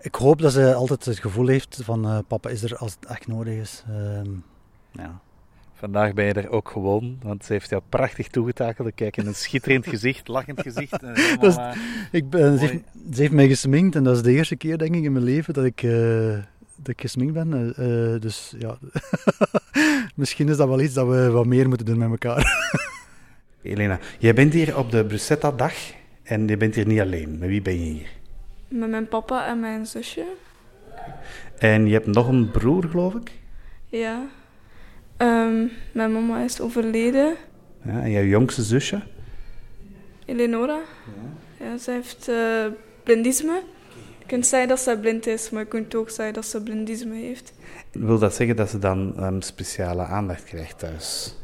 Ik hoop dat ze altijd het gevoel heeft van eh, papa is er als het echt nodig is. Ehm, ja. Vandaag ben je er ook gewoon, want ze heeft jou prachtig toegetakeld. Ik kijk in een schitterend gezicht, lachend gezicht. En helemaal, Dat is- eh, ik ben, ze, heeft, ze heeft mij gesminkt en dat is de eerste keer denk ik in mijn leven dat ik, eh, dat ik gesminkt ben. Eh, eh, dus ja, misschien is dat wel iets dat we wat meer moeten doen met elkaar. Elena, jij bent hier op de Brussetta-dag en je bent hier niet alleen. Met wie ben je hier? Met mijn papa en mijn zusje. En je hebt nog een broer, geloof ik? Ja. Ehm, mijn mama is overleden. Ja, en jouw jongste zusje? Eleonora. Ja. zij heeft eh, blindisme. Je kunt zeggen dat ze blind is, maar je kunt ook zeggen dat ze blindisme heeft. Wil dat zeggen dat ze dan ehm, speciale aandacht krijgt thuis?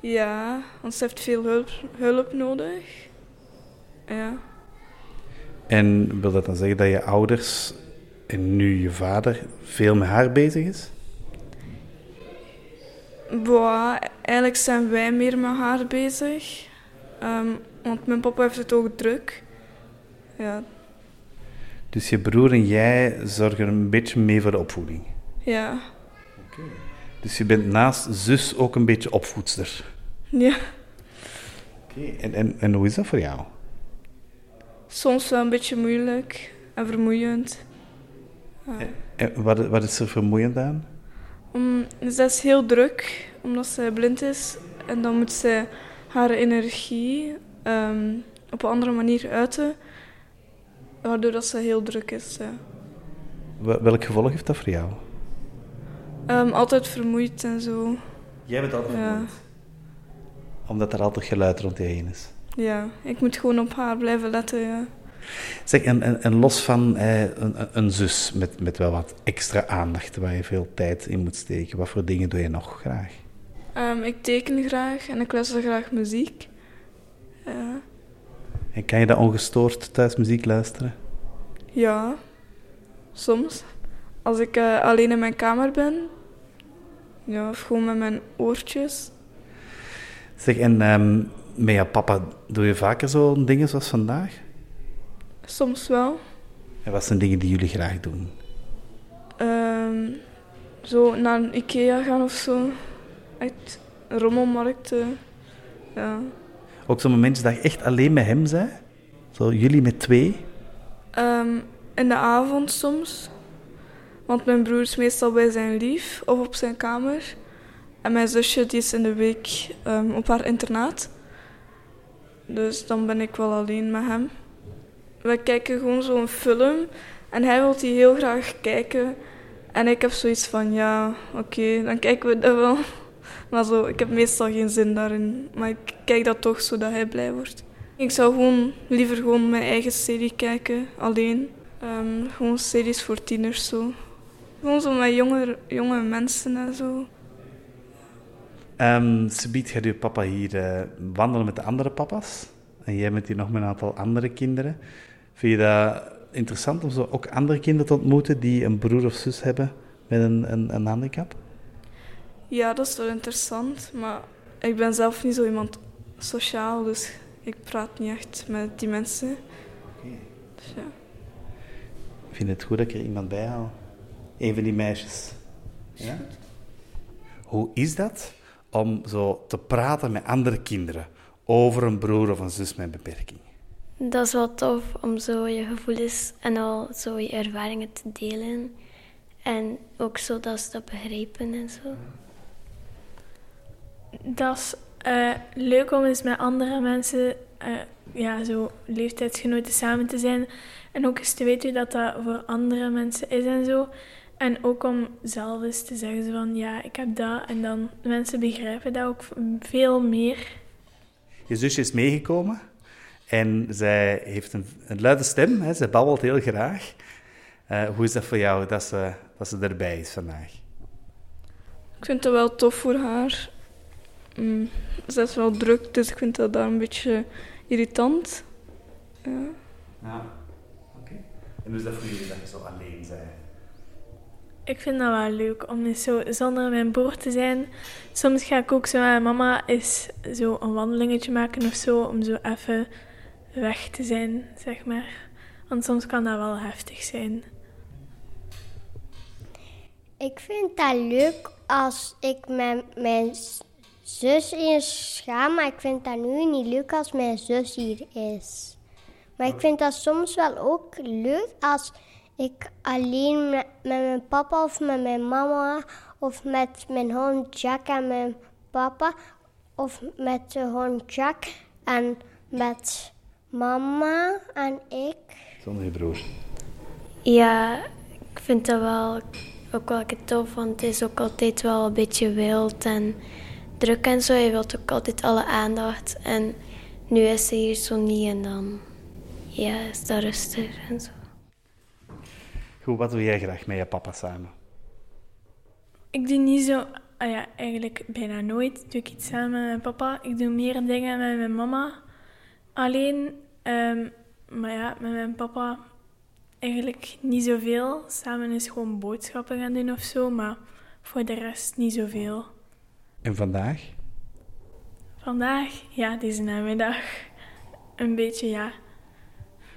Ja, want ze heeft veel hulp, hulp nodig. Ja. En wil dat dan zeggen dat je ouders en nu je vader veel met haar bezig is? Boah, eigenlijk zijn wij meer met haar bezig. Ehm, want mijn papa heeft het ook druk. Ja, Dus je broer en jij zorgen een beetje mee voor de opvoeding. ja, Dus je bent naast zus ook een beetje opvoedster. ja. Oké, En, en, en hoe is dat voor jou? Soms wel een beetje moeilijk en vermoeiend. Ja. En wat, wat is er vermoeiend aan? Om, zij is heel druk, omdat zij blind is. En dan moet zij haar energie ehm, op een andere manier uiten. Waardoor dat ze heel druk is. ja. Welk gevolg heeft dat voor jou? Ehm, altijd vermoeid en zo. Jij bent altijd Ja. vermoeid? Omdat er altijd geluid rond je heen is. Ja, ik moet gewoon op haar blijven letten, ja. Zeg, en, en, en los van eh, een, een- zus met, met wel wat extra aandacht, waar je veel tijd in moet steken, wat voor dingen doe je nog graag? Ehm, ik teken graag en ik luister graag muziek. Ja. En kan je dat ongestoord thuis muziek luisteren? Ja, soms. Als ik eh, alleen in mijn kamer ben. Ja, of gewoon met mijn oortjes. Zeg, en ehm, met jouw papa doe je vaker zo'n dingen zoals vandaag? Soms wel. En wat zijn dingen die jullie graag doen? Ehm, zo naar een Ikea gaan of zo. Echt rommelmarkten. Ja. Ook zo'n momentje dat je echt alleen met hem bent? Zo, jullie met twee? Ehm, in de avond soms. Want mijn broer is meestal bij zijn lief of op zijn kamer. En mijn zusje die is in de week ehm, op haar internaat. Dus dan ben ik wel alleen met hem. We kijken gewoon zo'n film. En hij wil die heel graag kijken. En ik heb zoiets van, ja, oké, dan kijken we dat wel. Maar zo, ik heb meestal geen zin daarin. Maar ik kijk dat toch, zodat hij blij wordt. Ik zou gewoon liever gewoon mijn eigen serie kijken, alleen. Ehm, gewoon series voor tieners, zo. Gewoon zo met jonge, jonge mensen en zo. Ehm Subiet gaat uw papa hier eh, wandelen met de andere papa's. En jij bent hier nog met een aantal andere kinderen. Vind je dat interessant om zo ook andere kinderen te ontmoeten die een broer of zus hebben met een, een, een handicap? Ja, dat is wel interessant, maar ik ben zelf niet zo iemand sociaal, dus ik praat niet echt met die mensen. Dus ja. Ik vind het goed dat ik er iemand bij haal. Een van die meisjes. Ja? Hoe is dat om zo te praten met andere kinderen over een broer of een zus met een beperking? Dat is wel tof om zo je gevoelens en al zo je ervaringen te delen. En ook zo dat ze dat begrijpen en zo. Dat is eh, leuk om eens met andere mensen, eh, ja, zo leeftijdsgenoten samen te zijn. En ook eens te weten hoe dat, dat voor andere mensen is en zo. En ook om zelf eens te zeggen van, ja, ik heb dat. En dan mensen begrijpen dat ook veel meer. Je zusje is meegekomen en zij heeft een, een luide stem. Hè. Zij babbelt heel graag. Eh, hoe is dat voor jou dat ze, dat ze erbij is vandaag? Ik vind het wel tof voor haar. Mm, ze is wel druk, dus ik vind dat daar een beetje irritant. Ja. Ja, oké. En hoe is dat voor jullie dat je zo alleen bent? Ik vind dat wel leuk om eens zo zonder mijn broer te zijn. Soms ga ik ook zo met mama eens zo een wandelingetje maken of zo, om zo even weg te zijn, zeg maar. Want soms kan dat wel heftig zijn. Ik vind dat leuk als ik met mijn zus eens ga, maar ik vind dat nu niet leuk als mijn zus hier is. Maar ik vind dat soms wel ook leuk als ik alleen met, met mijn papa of met mijn mama of met mijn hond Jack en mijn papa of met de hond Jack en met mama en ik. Zonder je broer. Ja, ik vind dat wel ook wel tof, want het is ook altijd wel een beetje wild en druk en zo. Je wilt ook altijd alle aandacht. En nu is ze hier zo niet en dan ja, is dat rustig en zo. Goed, wat doe jij graag met je papa samen? Ik doe niet zo, ah ja, eigenlijk bijna nooit doe ik iets samen met mijn papa. Ik doe meer dingen met mijn mama. Alleen, ehm, maar ja, met mijn papa eigenlijk niet zoveel. Samen is gewoon boodschappen gaan doen of zo, maar voor de rest niet zoveel. En vandaag? Vandaag, ja, deze namiddag, een beetje ja.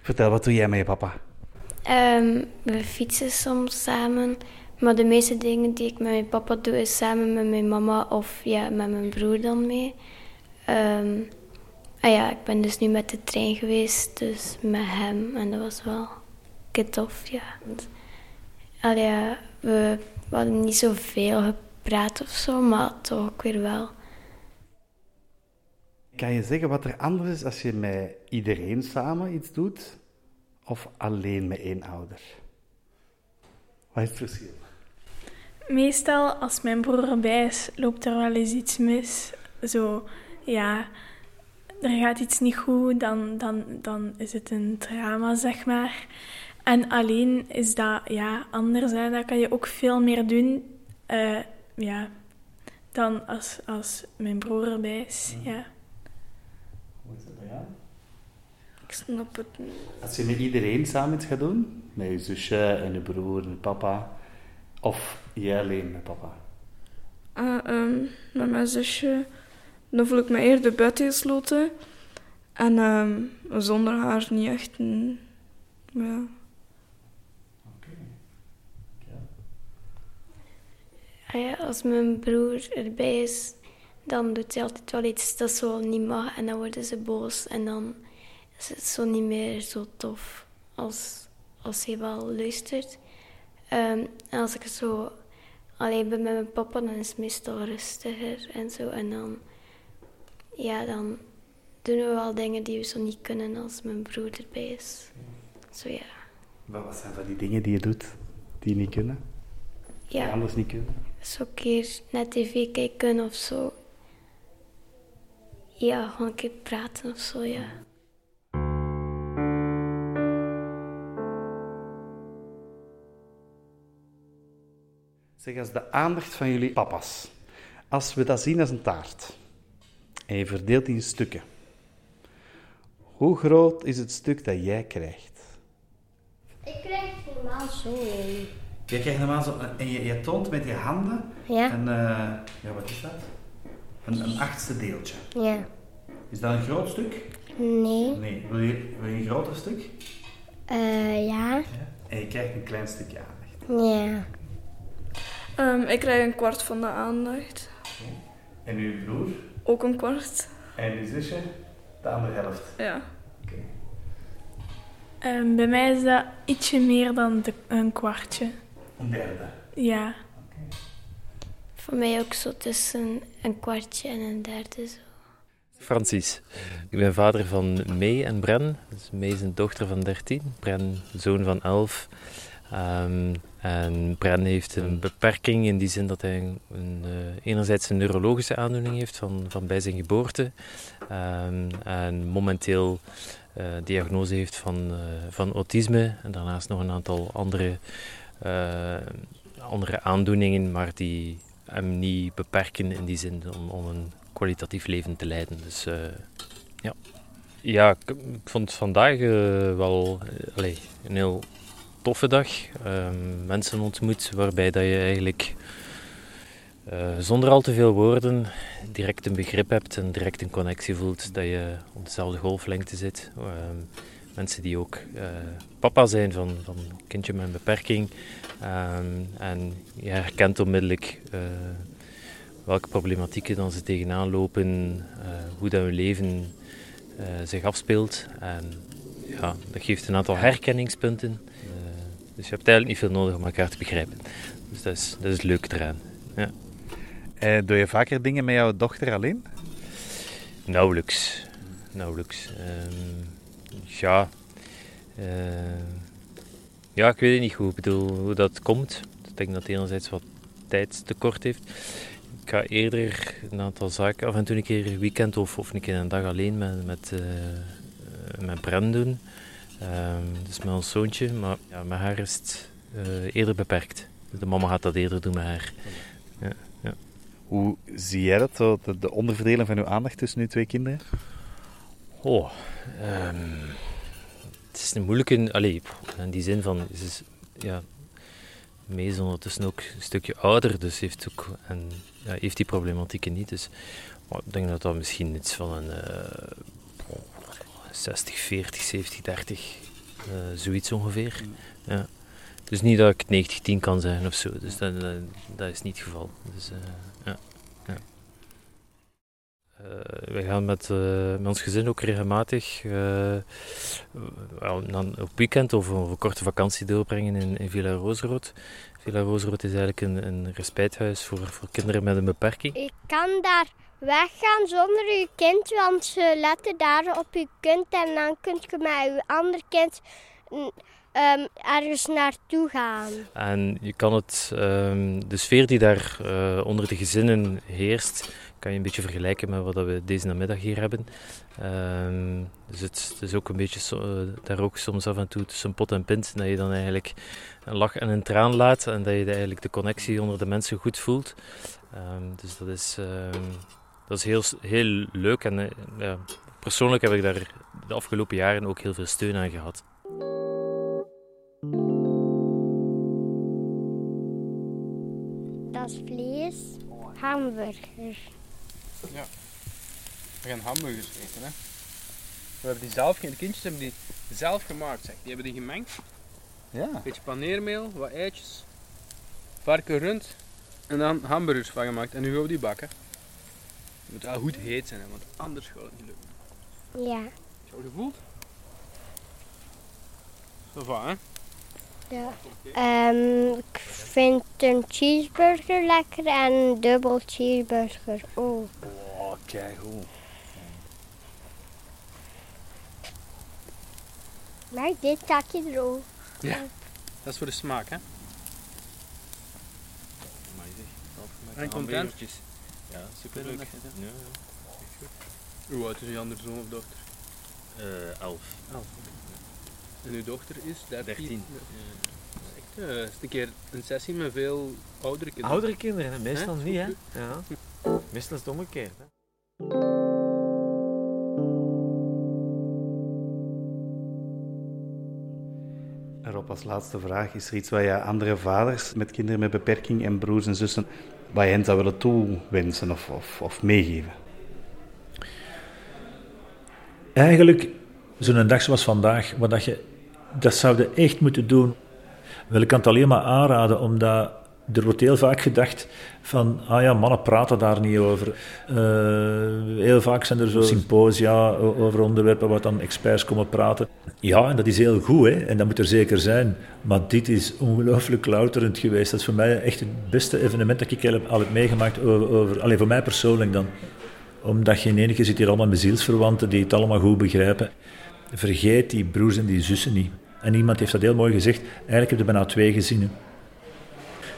Vertel, wat doe jij met je papa? Ehm, we fietsen soms samen, maar de meeste dingen die ik met mijn papa doe, is samen met mijn mama of ja, met mijn broer dan mee. Ehm, ah ja, ik ben dus nu met de trein geweest, dus met hem en dat was wel tof, ja. Ja, we, we hadden niet zoveel gepraat of zo, maar toch ook weer wel. Kan je zeggen wat er anders is als je met iedereen samen iets doet of alleen met één ouder? Wat is het verschil? Meestal, als mijn broer erbij is, loopt er wel eens iets mis. Zo, ja, er gaat iets niet goed, dan, dan, dan is het een drama, zeg maar. En alleen is dat, ja, anders. Hè. Dat kan je ook veel meer doen, eh, ja, dan als, als mijn broer erbij is, ja. Hoe is dat bij jou? Snap het niet. Als je met iedereen samen iets gaat doen, met je zusje en je broer en je papa, of jij alleen met papa? Ah, ehm, met mijn zusje, dan voel ik me eerder buitengesloten. En ehm, zonder haar niet echt. mm, Ja. Ah ja, als mijn broer erbij is, dan doet hij altijd wel iets dat zo niet mag en dan worden ze boos en dan is het zo niet meer zo tof als, als hij wel luistert. Ehm, en als ik zo alleen ben met mijn papa, dan is het meestal rustiger en zo. En dan, ja, dan doen we wel dingen die we zo niet kunnen als mijn broer erbij is. Zo ja. Wat wat zijn van die dingen die je doet die je niet kunnen? Die Ja. anders niet kunnen? Zo een keer naar tv kijken of zo. Ja, gewoon een keer praten of zo, ja. Zeg, als de aandacht van jullie papa's Als we dat zien als een taart en je verdeelt die in stukken, hoe groot is het stuk dat jij krijgt? Ik krijg normaal zo. Je krijgt normaal zo, en je, je toont met je handen Ja. een, eh, ja, wat is dat? Een, een achtste deeltje. Ja. Is dat een groot stuk? Nee. Nee. Wil je, wil je een groter stuk? Eh, ja. En je krijgt een klein stukje aandacht. Ja. Ehm, ik krijg een kwart van de aandacht. En uw broer? Ook een kwart. En uw zusje? De andere helft. Ja. Ehm, bij mij is dat ietsje meer dan de- een kwartje. Een derde. Ja. Voor mij ook zo tussen een kwartje en een derde. Zo. Francis. Ik ben vader van May en Bren. Dus May is een dochter van 13, Bren zoon van 11. Ehm, en Bren heeft een beperking in die zin dat hij een, een, eh, enerzijds een neurologische aandoening heeft van, van bij zijn geboorte. Ehm, en momenteel eh, diagnose heeft van, eh, van autisme. En daarnaast nog een aantal andere, andere aandoeningen, maar die hem niet beperken in die zin om, om een kwalitatief leven te leiden. Dus ja. Ja, ik, ik vond vandaag wel allee, een heel toffe dag. Ehm, mensen ontmoet waarbij dat je eigenlijk eh, zonder al te veel woorden direct een begrip hebt en direct een connectie voelt dat je op dezelfde golflengte zit. Ehm, mensen die ook eh, papa zijn van, van een kindje met een beperking. Ehm, en je herkent onmiddellijk eh, welke problematieken dan ze tegenaan lopen, hoe dat hun leven zich afspeelt. En ja, dat geeft een aantal herkenningspunten. Dus je hebt eigenlijk niet veel nodig om elkaar te begrijpen. Dus dat is, dat is het leuke eraan. Ja. Eh, doe je vaker dingen met jouw dochter alleen? Nauwelijks. Nauwelijks. Ehm, ja. eh, ja, ik weet het niet goed. Ik bedoel, hoe dat komt. Ik denk dat hij enerzijds wat tijdstekort heeft. Ik ga eerder een aantal zaken af en toe een keer een weekend of, of een keer een dag alleen met, met, eh, met Bren doen. Ehm, dus met ons zoontje. Maar ja, met haar is het eh, eerder beperkt. De mama gaat dat eerder doen met haar. Ja, ja. Hoe zie jij dat, de, de onderverdeling van uw aandacht tussen uw twee kinderen? Oh, ehm, het is een moeilijke... Allee, in die zin van... Ze is, ja, Mee is ondertussen ook een stukje ouder, dus heeft, ook, en, ja, heeft die problematieken niet. Dus oh, ik denk dat dat misschien iets van een eh, 60, 40, 70, 30, eh, zoiets ongeveer. Ja. Dus niet dat ik 90, 10 kan zijn of zo, dus dat, is niet het geval. Dus, eh, ja. Ja. Eh, wij gaan met, eh, met ons gezin ook regelmatig dan op weekend of een korte vakantie doorbrengen in, Villa Roosrood. Villa Roosrood is eigenlijk een, een respijthuis voor, voor kinderen met een beperking. Je kan daar weggaan zonder je kind, want ze letten daar op je kind en dan kun je met je ander kind ehm, ergens naartoe gaan. En je kan het, ehm, de sfeer die daar eh, onder de gezinnen heerst, kan je een beetje vergelijken met wat we deze namiddag hier hebben. Ehm, dus het, is ook een beetje eh, daar ook soms af en toe tussen pot en pint, dat je dan eigenlijk een lach en een traan laat en dat je eigenlijk de connectie onder de mensen goed voelt. Dus dat is, dat is heel, heel leuk en eh, ja, persoonlijk heb ik daar de afgelopen jaren ook heel veel steun aan gehad. Dat is vlees, hamburger. Ja. We gaan hamburgers eten, hè. We hebben die zelf, de kindjes hebben die zelf gemaakt, zeg. Die hebben die gemengd. Ja. Een beetje paneermeel, wat eitjes, varken, rund en dan hamburgers van gemaakt. En nu gaan we die bakken. Het moet wel goed heet zijn, hè, want anders gaat het niet lukken. Ja. Zo gevoeld? Zo van, hè? ja. Ehm, ik vind een cheeseburger lekker en een dubbel cheeseburger ook. Oh, kijk hoe. Maar dit takje er ook. Ja. Dat is voor de smaak, hè? En content? Ja, superleuk. Leuk. Ja, Hoe oud is uw andere zoon of dochter? Eh, elf. Elf. En uw dochter is 13? 13. Dat is echt, eh, is een keer een sessie met veel oudere kinderen. Oudere kinderen, hè? meestal Hè? niet, hè? Ja. Meestal is het omgekeerd. Hè? Als laatste vraag, is er iets wat je andere vaders met kinderen met beperking en broers en zussen, wat je hen zou willen toewensen of, of, meegeven? Eigenlijk, zo'n dag zoals vandaag, wat dat je, dat zouden echt moeten doen. Wel, ik het alleen maar aanraden, omdat er wordt heel vaak gedacht van, ah ja, mannen praten daar niet over. Eh, heel vaak zijn er zo symposia over onderwerpen waar dan experts komen praten. Ja, en dat is heel goed, hè, en dat moet er zeker zijn. Maar dit is ongelooflijk louterend geweest. Dat is voor mij echt het beste evenement dat ik al heb, al heb meegemaakt over, over alleen voor mij persoonlijk dan omdat je in enige zit hier allemaal met zielsverwanten die het allemaal goed begrijpen. Vergeet die broers en die zussen niet. En iemand heeft dat heel mooi gezegd. Eigenlijk heb je bijna twee gezinnen.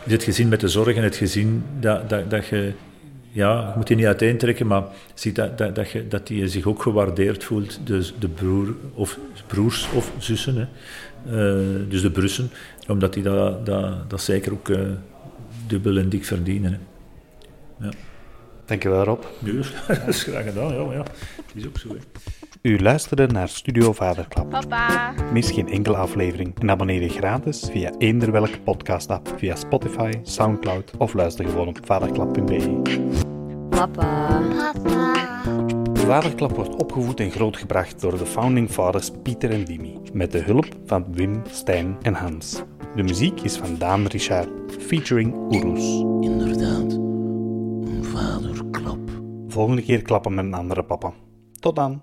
Je het gezin met de zorg en het gezin dat, dat, dat je... Ja, je moet die niet uiteentrekken, maar zie dat, dat, dat, je, dat die zich ook gewaardeerd voelt. Dus de broer of broers of zussen. Hè. Eh, dus de brussen. Omdat die dat, dat, dat zeker ook eh, dubbel en dik verdienen. Hè. Ja. Dankjewel Rob. Ja, dat is graag gedaan, ja, maar ja. Is ook zo. Hè. U luisterde naar Studio Vaderklap. Papa. Mis geen enkele aflevering en abonneer je gratis via eender welke podcast-app, via Spotify, Soundcloud of luister gewoon op vaderklap.be. Papa. Papa. Vaderklap wordt opgevoed en grootgebracht door de founding fathers Pieter en Wimmy, met de hulp van Wim, Stijn en Hans. De muziek is van Daan Richard, featuring Oeroes. Inderdaad, een vaderklap. Volgende keer klappen met een andere papa. Tot dan.